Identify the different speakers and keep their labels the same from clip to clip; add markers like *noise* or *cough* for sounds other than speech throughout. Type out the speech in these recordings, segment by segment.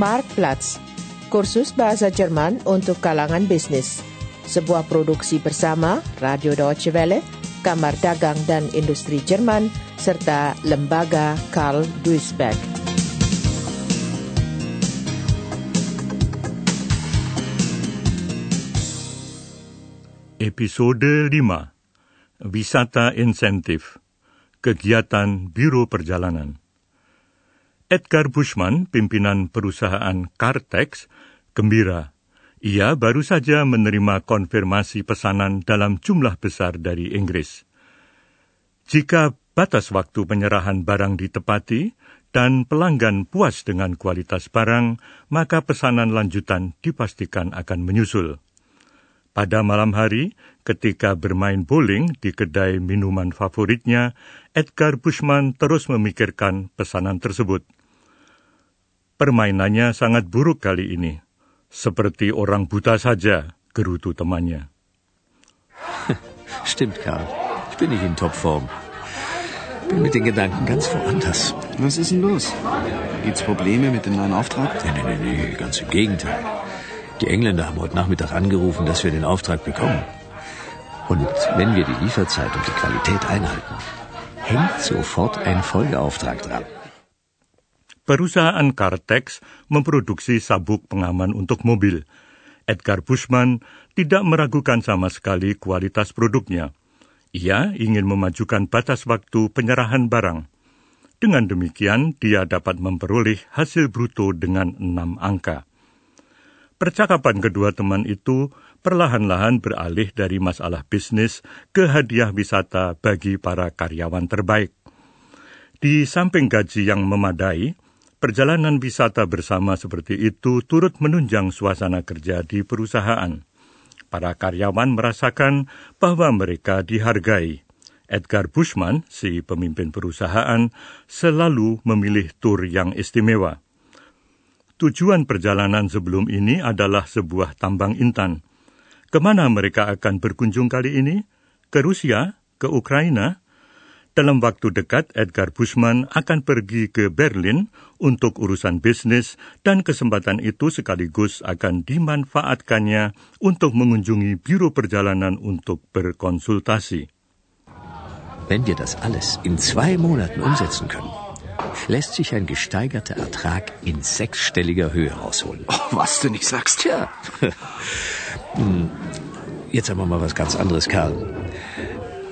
Speaker 1: Marktplatz, kursus bahasa Jerman untuk kalangan bisnis. Sebuah produksi bersama Radio Deutsche Welle, Kamar Dagang dan Industri Jerman, serta Lembaga Karl Duisberg.
Speaker 2: Episode 5 Wisata Insentif Kegiatan Biro Perjalanan Edgar Bushman, pimpinan perusahaan Cartex, gembira. Ia baru saja menerima konfirmasi pesanan dalam jumlah besar dari Inggris. Jika batas waktu penyerahan barang ditepati dan pelanggan puas dengan kualitas barang, maka pesanan lanjutan dipastikan akan menyusul. Pada malam hari, ketika bermain bowling di kedai minuman favoritnya, Edgar Bushman terus memikirkan pesanan tersebut. Permainannya sangat buruk kali ini. Seperti orang buta saja, gerutu temannya. *laughs*
Speaker 3: Stimmt, Karl. Ich bin nicht in Topform. Bin mit den Gedanken ganz woanders.
Speaker 4: Was ist denn los? Gibt's Probleme mit dem neuen Auftrag?
Speaker 3: Nee, nee, nee, nee, ganz im Gegenteil. Die Engländer haben heute Nachmittag angerufen, dass wir den Auftrag bekommen. Und wenn wir die Lieferzeit und die Qualität einhalten, hängt sofort ein Folgeauftrag dran.
Speaker 2: Perusahaan Cartex memproduksi sabuk pengaman untuk mobil. Edgar Bushman tidak meragukan sama sekali kualitas produknya. Ia ingin memajukan batas waktu penyerahan barang. Dengan demikian, dia dapat memperoleh hasil bruto dengan enam angka. Percakapan kedua teman itu perlahan-lahan beralih dari masalah bisnis ke hadiah wisata bagi para karyawan terbaik. Di samping gaji yang memadai, perjalanan wisata bersama seperti itu turut menunjang suasana kerja di perusahaan. Para karyawan merasakan bahwa mereka dihargai. Edgar Bushman, si pemimpin perusahaan, selalu memilih tur yang istimewa. Tujuan perjalanan sebelum ini adalah sebuah tambang intan. Ke mana mereka akan berkunjung kali ini? Ke Rusia? Ke Ukraina? Dalam waktu dekat, Edgar Bushman akan pergi ke Berlin untuk urusan bisnis dan kesempatan itu sekaligus akan dimanfaatkannya untuk mengunjungi biro perjalanan untuk berkonsultasi.
Speaker 3: Wenn wir das alles in zwei Monaten umsetzen können, lässt sich ein gesteigerter Ertrag in sechsstelliger Höhe rausholen.
Speaker 4: Oh, was du nicht sagst.
Speaker 3: Tja. *laughs* Hm, jetzt haben wir mal was ganz anderes, Karl.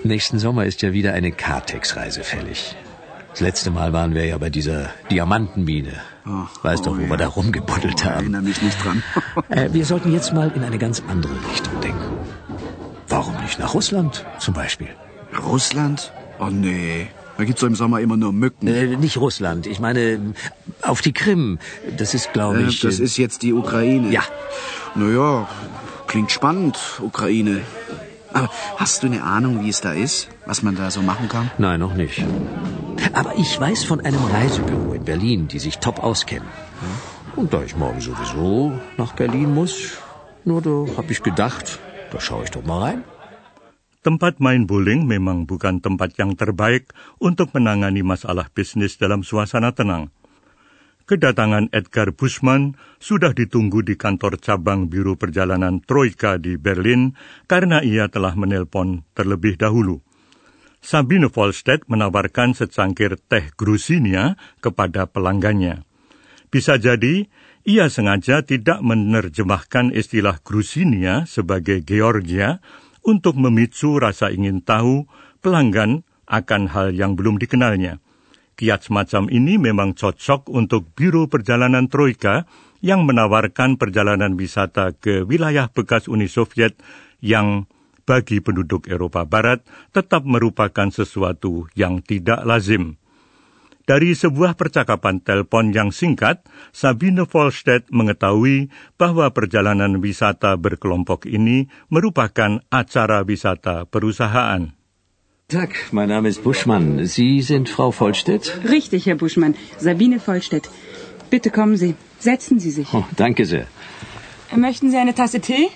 Speaker 3: Nächsten Sommer ist ja wieder eine Kartex-Reise fällig. Das letzte Mal waren wir ja bei dieser Diamantenmine.
Speaker 4: Oh,
Speaker 3: weißt
Speaker 4: oh
Speaker 3: doch, wo
Speaker 4: ja.
Speaker 3: wir da rumgebuddelt
Speaker 4: Ich
Speaker 3: haben.
Speaker 4: erinnere mich nicht dran. *laughs*
Speaker 3: Äh, wir sollten jetzt mal in eine ganz andere Richtung denken. Warum nicht nach Russland zum Beispiel?
Speaker 4: Russland? Oh nee. Da gibt's doch im Sommer immer nur Mücken.
Speaker 3: Äh, nicht Russland, ich meine auf die Krim. Das ist, glaube
Speaker 4: Äh,
Speaker 3: ich.
Speaker 4: das
Speaker 3: äh,
Speaker 4: ist jetzt die Ukraine.
Speaker 3: Ja.
Speaker 4: Naja, klingt spannend, Ukraine. Aber hast du eine Ahnung, wie es da ist? Was man da so machen kann?
Speaker 3: Nein, noch nicht. Aber ich weiß von einem Reisebüro in Berlin, die sich top auskennen. Und da ich morgen sowieso nach Berlin muss, nur da habe ich gedacht, da schaue ich doch mal rein.
Speaker 2: Tempat main bowling memang bukan tempat yang terbaik untuk menangani masalah bisnis dalam suasana tenang. Kedatangan Edgar Bushman sudah ditunggu di kantor cabang Biro Perjalanan Troika di Berlin karena ia telah menelpon terlebih dahulu. Sabine Volstedt menawarkan secangkir teh Grusinia kepada pelanggannya. Bisa jadi, ia sengaja tidak menerjemahkan istilah Grusinia sebagai Georgia untuk memicu rasa ingin tahu pelanggan akan hal yang belum dikenalnya. Kiat semacam ini memang cocok untuk Biro Perjalanan Troika yang menawarkan perjalanan wisata ke wilayah bekas Uni Soviet yang bagi penduduk Eropa Barat tetap merupakan sesuatu yang tidak lazim. Dari sebuah percakapan telepon yang singkat, Sabine Volstedt mengetahui bahwa perjalanan wisata berkelompok ini merupakan acara wisata perusahaan.
Speaker 3: Tag, mein Name ist Buschmann. Sie sind Frau Vollstedt?
Speaker 5: Richtig, Herr Buschmann. Sabine Vollstedt. Bitte kommen Sie. Setzen Sie sich.
Speaker 3: Oh, danke sehr.
Speaker 5: Möchten Sie eine Tasse Tee?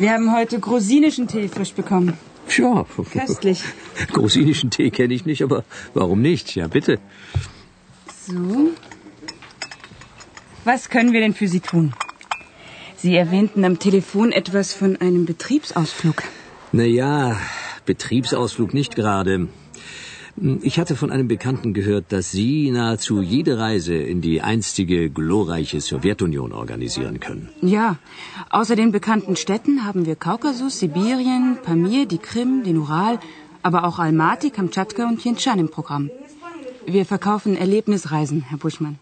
Speaker 5: Wir haben heute grosinischen Tee frisch bekommen.
Speaker 3: Ja,
Speaker 5: Köstlich. *laughs*
Speaker 3: Grosinischen Tee kenne ich nicht, aber warum nicht? Ja, bitte.
Speaker 5: So. Was können wir denn für Sie tun? Sie erwähnten am Telefon etwas von einem Betriebsausflug.
Speaker 3: Naja, Betriebsausflug nicht gerade. Ich hatte von einem Bekannten gehört, dass Sie nahezu jede Reise in die einstige glorreiche Sowjetunion organisieren können.
Speaker 5: Ja, außer den bekannten Städten haben wir Kaukasus, Sibirien, Pamir, die Krim, den Ural, aber auch Almaty, Kamtschatka und Tientschan im Programm. Wir verkaufen Erlebnisreisen, Herr Buschmann.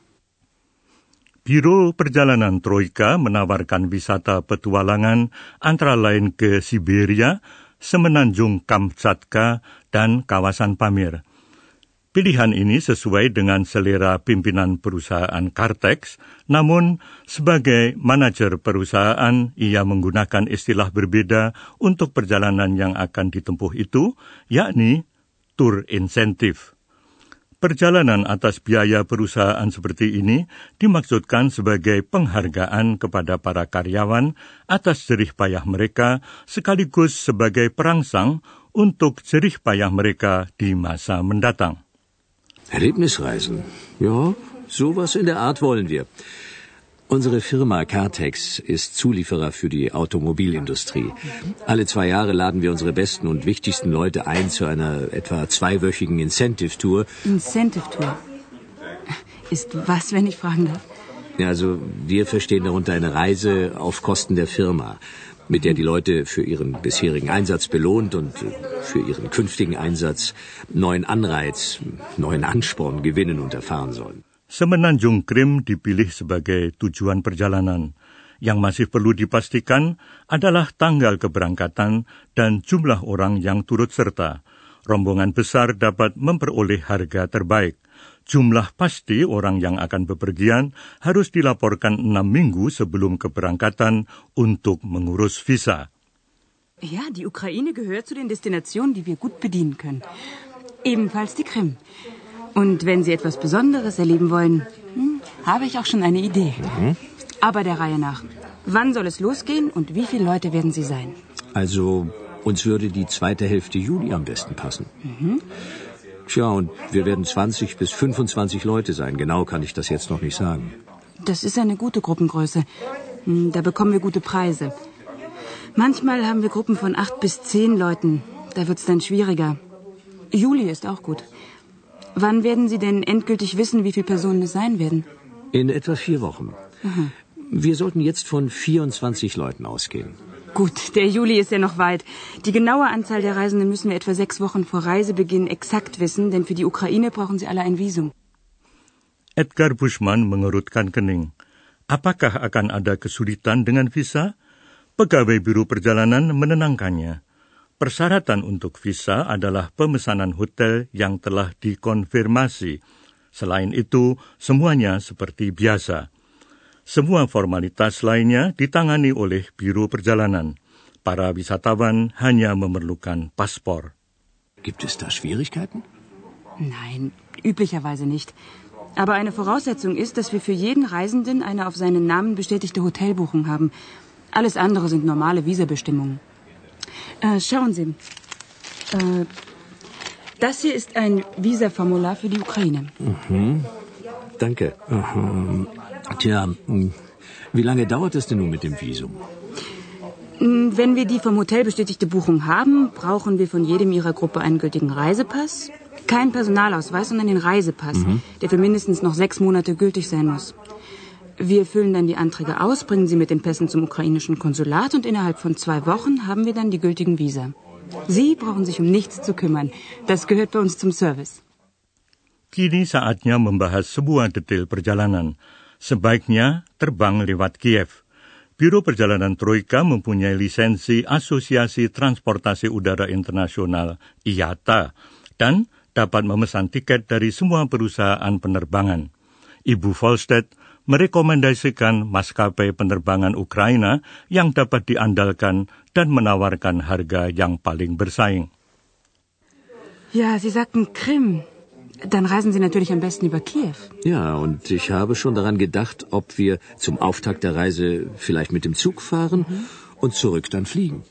Speaker 2: Biro Perjalanan Troika menawarkan wisata petualangan antara lain ke Siberia, semenanjung Kamchatka, dan kawasan Pamir. Pilihan ini sesuai dengan selera pimpinan perusahaan Cartex, namun sebagai manajer perusahaan ia menggunakan istilah berbeda untuk perjalanan yang akan ditempuh itu, yakni tour insentif. Perjalanan atas biaya perusahaan seperti ini dimaksudkan sebagai penghargaan kepada para karyawan atas jerih payah mereka sekaligus sebagai perangsang untuk jerih payah mereka di masa mendatang.
Speaker 3: Erlebnisreisen. Ja, sowas in der Art wollen wir. Unsere Firma Cartex ist Zulieferer für die Automobilindustrie. Alle zwei Jahre laden wir unsere besten und wichtigsten Leute ein zu einer etwa zweiwöchigen Incentive-Tour.
Speaker 5: Incentive-Tour? Ist was, wenn ich fragen darf?
Speaker 3: Ja, also wir verstehen darunter eine Reise auf Kosten der Firma, mit der die Leute für ihren bisherigen Einsatz belohnt und für ihren künftigen Einsatz neuen Anreiz, neuen Ansporn gewinnen und erfahren sollen.
Speaker 2: Semenanjung Krim dipilih sebagai tujuan perjalanan. Yang masih perlu dipastikan adalah tanggal keberangkatan dan jumlah orang yang turut serta. Rombongan besar dapat memperoleh harga terbaik. Jumlah pasti orang yang akan bepergian harus dilaporkan enam minggu sebelum keberangkatan untuk mengurus visa.
Speaker 5: Ja, die Ukraine gehört zu den Destinationen, die wir gut bedienen können. Ebenfalls die Krim. Und wenn Sie etwas Besonderes erleben wollen, hm, habe ich auch schon eine Idee. Mhm. Aber der Reihe nach. Wann soll es losgehen und wie viele Leute werden Sie sein?
Speaker 3: Also, uns würde die zweite Hälfte Juli am besten passen. Mhm. Tja, und wir werden 20 bis 25 Leute sein. Genau kann ich das jetzt noch nicht sagen.
Speaker 5: Das ist eine gute Gruppengröße. Hm, da bekommen wir gute Preise. Manchmal haben wir Gruppen von acht bis zehn Leuten. Da wird es dann schwieriger. Juli ist auch gut. Wann werden Sie denn endgültig wissen, wie viele Personen es sein werden?
Speaker 3: In etwa vier Wochen. Aha. Wir sollten jetzt von 24 Leuten ausgehen.
Speaker 5: Gut, der Juli ist ja noch weit. Die genaue Anzahl der Reisenden müssen wir etwa sechs Wochen vor Reisebeginn exakt wissen, denn für die Ukraine brauchen sie alle ein Visum.
Speaker 2: Edgar Bushman mengerutkan kening. Apakah akan ada kesulitan dengan visa? Pegawai Biro Perjalanan menenangkannya. Persyaratan untuk visa adalah pemesanan hotel yang telah dikonfirmasi. Selain itu, semuanya seperti biasa. Semua formalitas lainnya ditangani oleh Biro Perjalanan. Para wisatawan hanya memerlukan paspor.
Speaker 3: Gibt es da Schwierigkeiten?
Speaker 5: Nein, üblicherweise nicht. Aber eine Voraussetzung ist, dass wir für jeden Reisenden eine auf seinen Namen bestätigte Hotelbuchung haben. Alles andere sind normale Visabestimmungen. Äh, schauen Sie. Äh, das hier ist ein Visa-Formular für die Ukraine.
Speaker 3: Mhm. Danke. Mhm. Tja, hm, wie lange dauert es denn nun mit dem Visum?
Speaker 5: Hm, wenn wir die vom Hotel bestätigte Buchung haben, brauchen wir von jedem Ihrer Gruppe einen gültigen Reisepass, keinen Personalausweis, sondern den Reisepass, mhm. der für mindestens noch sechs Monate gültig sein muss. Wir füllen dann die Anträge aus, bringen sie mit den Pässen zum ukrainischen Konsulat und innerhalb von zwei Wochen haben wir dann die gültigen Visa. Sie brauchen sich um nichts zu kümmern. Das gehört bei uns zum Service.
Speaker 2: Kini saatnya membahas sebuah detail perjalanan. Sebaiknya terbang lewat Kiev. Biro Perjalanan Troika mempunyai lisensi Asosiasi Transportasi Udara Internasional IATA dan dapat memesan tiket dari semua perusahaan penerbangan. Ibu Volstedt merekomendasikan maskapai penerbangan Ukraina yang dapat diandalkan dan menawarkan harga yang paling bersaing.
Speaker 5: Ja, Sie sagten Krim. Dann reisen Sie natürlich am besten über Kiew.
Speaker 3: Ja, und ich habe schon daran gedacht, ob wir zum Auftakt der Reise vielleicht mit dem Zug fahren mhm. und zurück dann fliegen.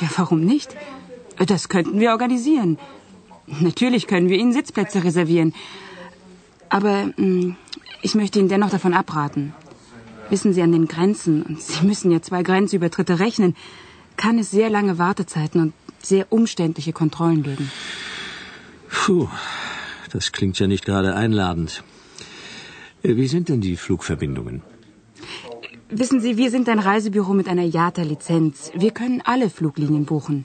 Speaker 5: Ja, warum nicht? Das könnten wir organisieren. Natürlich können wir Ihnen Sitzplätze reservieren. Aber mh, hm, ich möchte Ihnen dennoch davon abraten. Wissen Sie, an den Grenzen, und Sie müssen ja zwei Grenzübertritte rechnen, kann es sehr lange Wartezeiten und sehr umständliche Kontrollen geben.
Speaker 3: Puh, das klingt ja nicht gerade einladend. Äh, wie sind denn die Flugverbindungen?
Speaker 5: Wissen Sie, wir sind ein Reisebüro mit einer JATA-Lizenz. Wir können alle Fluglinien buchen.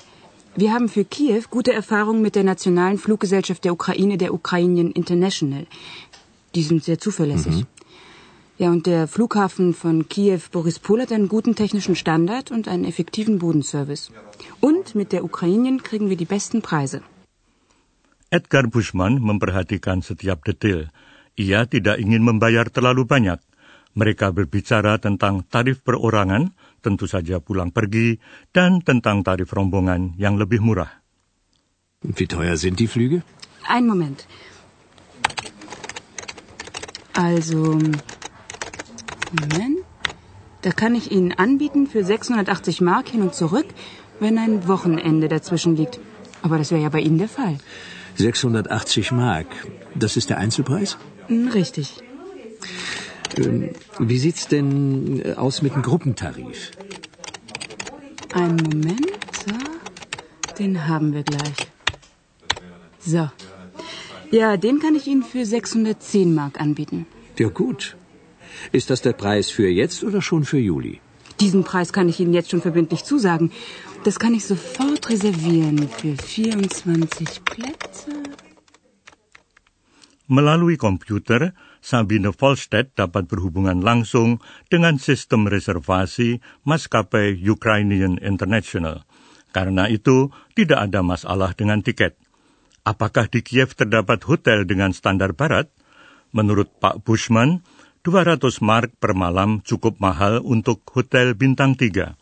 Speaker 5: Wir haben für Kiew gute Erfahrungen mit der nationalen Fluggesellschaft der Ukraine, der Ukrainian International. Die sind sehr zuverlässig. Mhm. Ja, und der Flughafen von Kiew Borispol hat einen guten technischen Standard und einen effektiven Bodenservice. Und mit der Ukrainien kriegen wir die besten Preise.
Speaker 2: Edgar Bushman memperhatikan setiap detail. Ia tidak ingin membayar terlalu banyak. Mereka berbicara tentang tarif perorangan, tentu saja pulang pergi, dan tentang tarif rombongan yang lebih murah.
Speaker 3: Wie teuer sind die Flüge?
Speaker 5: Ein Moment. Also, Moment. Da kann ich Ihnen anbieten für 680 Mark hin und zurück, wenn ein Wochenende dazwischen liegt. Aber das wäre ja bei Ihnen der Fall.
Speaker 3: 680 Mark. Das ist der Einzelpreis?
Speaker 5: Hm, richtig.
Speaker 3: Ähm, wie sieht's denn äh, aus mit dem Gruppentarif?
Speaker 5: Einen Moment. So. Den haben wir gleich. So. Ja, den kann ich Ihnen für 610 Mark anbieten.
Speaker 3: Ja, gut. Ist das der Preis für jetzt oder schon für Juli?
Speaker 5: Diesen Preis kann ich Ihnen jetzt schon verbindlich zusagen. Das kann ich sofort reservieren für 24 Plätze.
Speaker 2: Melalui komputer, Sabine Volstedt dapat berhubungan langsung dengan sistem reservasi maskapai Ukrainian International. Karena itu, tidak ada masalah dengan tiket. Apakah di Kiev terdapat hotel dengan standar barat? Menurut Pak Bushman, 200 mark per malam cukup mahal untuk hotel bintang 3.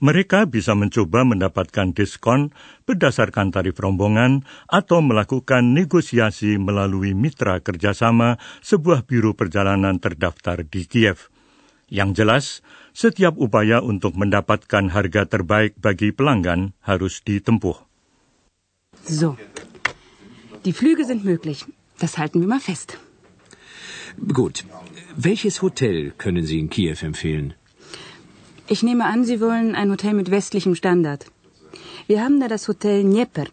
Speaker 2: Mereka bisa mencoba mendapatkan diskon berdasarkan tarif rombongan atau melakukan negosiasi melalui mitra kerjasama sebuah biro perjalanan terdaftar di Kiev. Yang jelas, setiap upaya untuk mendapatkan harga terbaik bagi pelanggan harus ditempuh.
Speaker 5: So, die Flüge sind möglich. Das halten wir mal fest.
Speaker 3: Gut. Welches Hotel können Sie in Kiew empfehlen?
Speaker 5: Ich nehme an, Sie wollen ein Hotel mit westlichem Standard. Wir haben da das Hotel Dnieper.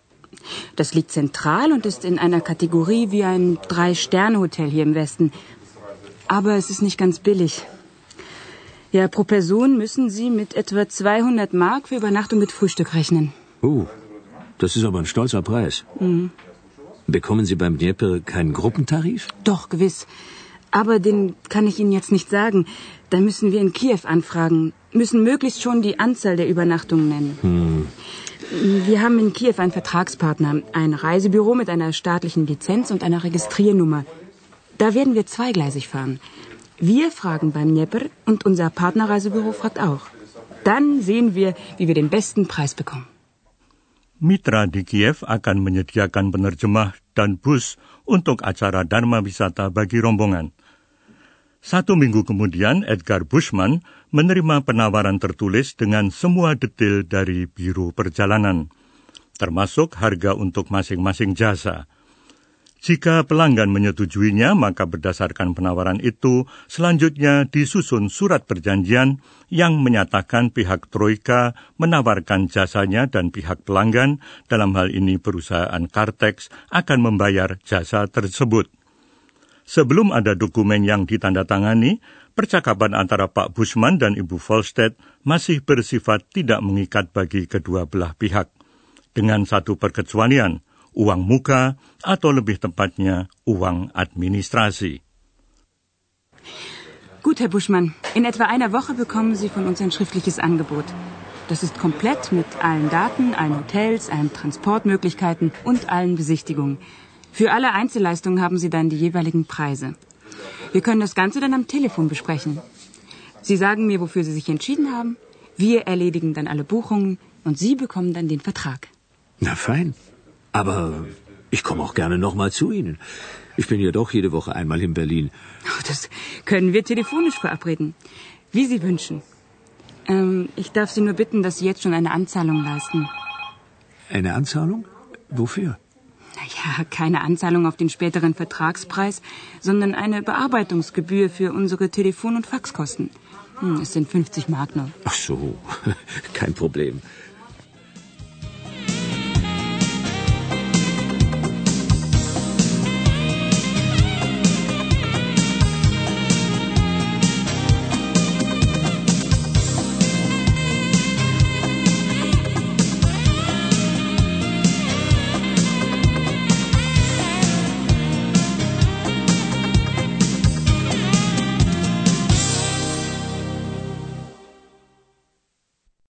Speaker 5: Das liegt zentral und ist in einer Kategorie wie ein Drei-Sterne-Hotel hier im Westen. Aber es ist nicht ganz billig. Ja, pro Person müssen Sie mit etwa 200 Mark für Übernachtung mit Frühstück rechnen.
Speaker 3: Oh, das ist aber ein stolzer Preis. Mhm. Bekommen Sie beim Dnieper keinen Gruppentarif?
Speaker 5: Doch, gewiss. Aber den kann ich Ihnen jetzt nicht sagen. Da müssen wir in Kiew anfragen, müssen möglichst schon die Anzahl der Übernachtungen nennen. Hm. Wir haben in Kiew einen Vertragspartner, ein Reisebüro mit einer staatlichen Lizenz und einer Registriernummer. Da werden wir zweigleisig fahren. Wir fragen beim Dnieper und unser Partnerreisebüro fragt auch. Dann sehen wir, wie wir den besten Preis bekommen.
Speaker 2: Mitra di Kiev akan menyediakan penerjemah dan bus untuk acara Dharma Wisata bagi rombongan. Satu minggu kemudian, Edgar Bushman menerima penawaran tertulis dengan semua detail dari Biro Perjalanan, termasuk harga untuk masing-masing jasa. Jika pelanggan menyetujuinya, maka berdasarkan penawaran itu, selanjutnya disusun surat perjanjian yang menyatakan pihak Troika menawarkan jasanya dan pihak pelanggan, dalam hal ini perusahaan Cartex, akan membayar jasa tersebut. Sebelum ada dokumen yang ditandatangani, percakapan antara Pak Bushman dan Ibu Volstead masih bersifat tidak mengikat bagi kedua belah pihak. Dengan satu perkecualian, uang muka, atau lebih tepatnya uang administrasi.
Speaker 5: Gut, Herr Buschmann. In etwa einer Woche bekommen Sie von uns ein schriftliches Angebot. Das ist komplett mit allen Daten, allen Hotels, allen Transportmöglichkeiten und allen Besichtigungen. Für alle Einzelleistungen haben Sie dann die jeweiligen Preise. Wir können das Ganze dann am Telefon besprechen. Sie sagen mir, wofür Sie sich entschieden haben. Wir erledigen dann alle Buchungen und Sie bekommen dann den Vertrag.
Speaker 3: Na fein. Aber ich komme auch gerne nochmal zu Ihnen. Ich bin ja doch jede Woche einmal in Berlin.
Speaker 5: Das können wir telefonisch verabreden. Wie Sie wünschen. Ähm, ich darf Sie nur bitten, dass Sie jetzt schon eine Anzahlung leisten.
Speaker 3: Eine Anzahlung? Wofür?
Speaker 5: Naja, keine Anzahlung auf den späteren Vertragspreis, sondern eine Bearbeitungsgebühr für unsere Telefon- und Faxkosten. Hm, es sind 50 Mark noch.
Speaker 3: Ach so, *laughs* kein Problem.